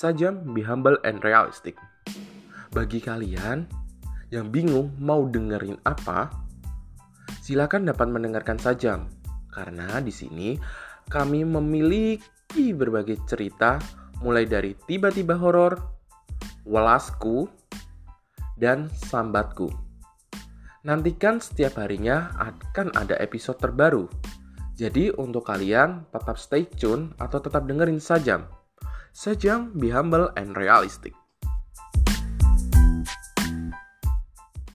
Sajam, be humble and realistic. Bagi kalian yang bingung mau dengerin apa, silakan dapat mendengarkan Sajam. Karena di sini kami memiliki berbagai cerita mulai dari tiba-tiba horor, welasku, dan sambatku. Nantikan setiap harinya akan ada episode terbaru. Jadi untuk kalian tetap stay tune atau tetap dengerin Sajam. Sejam, be humble and realistic.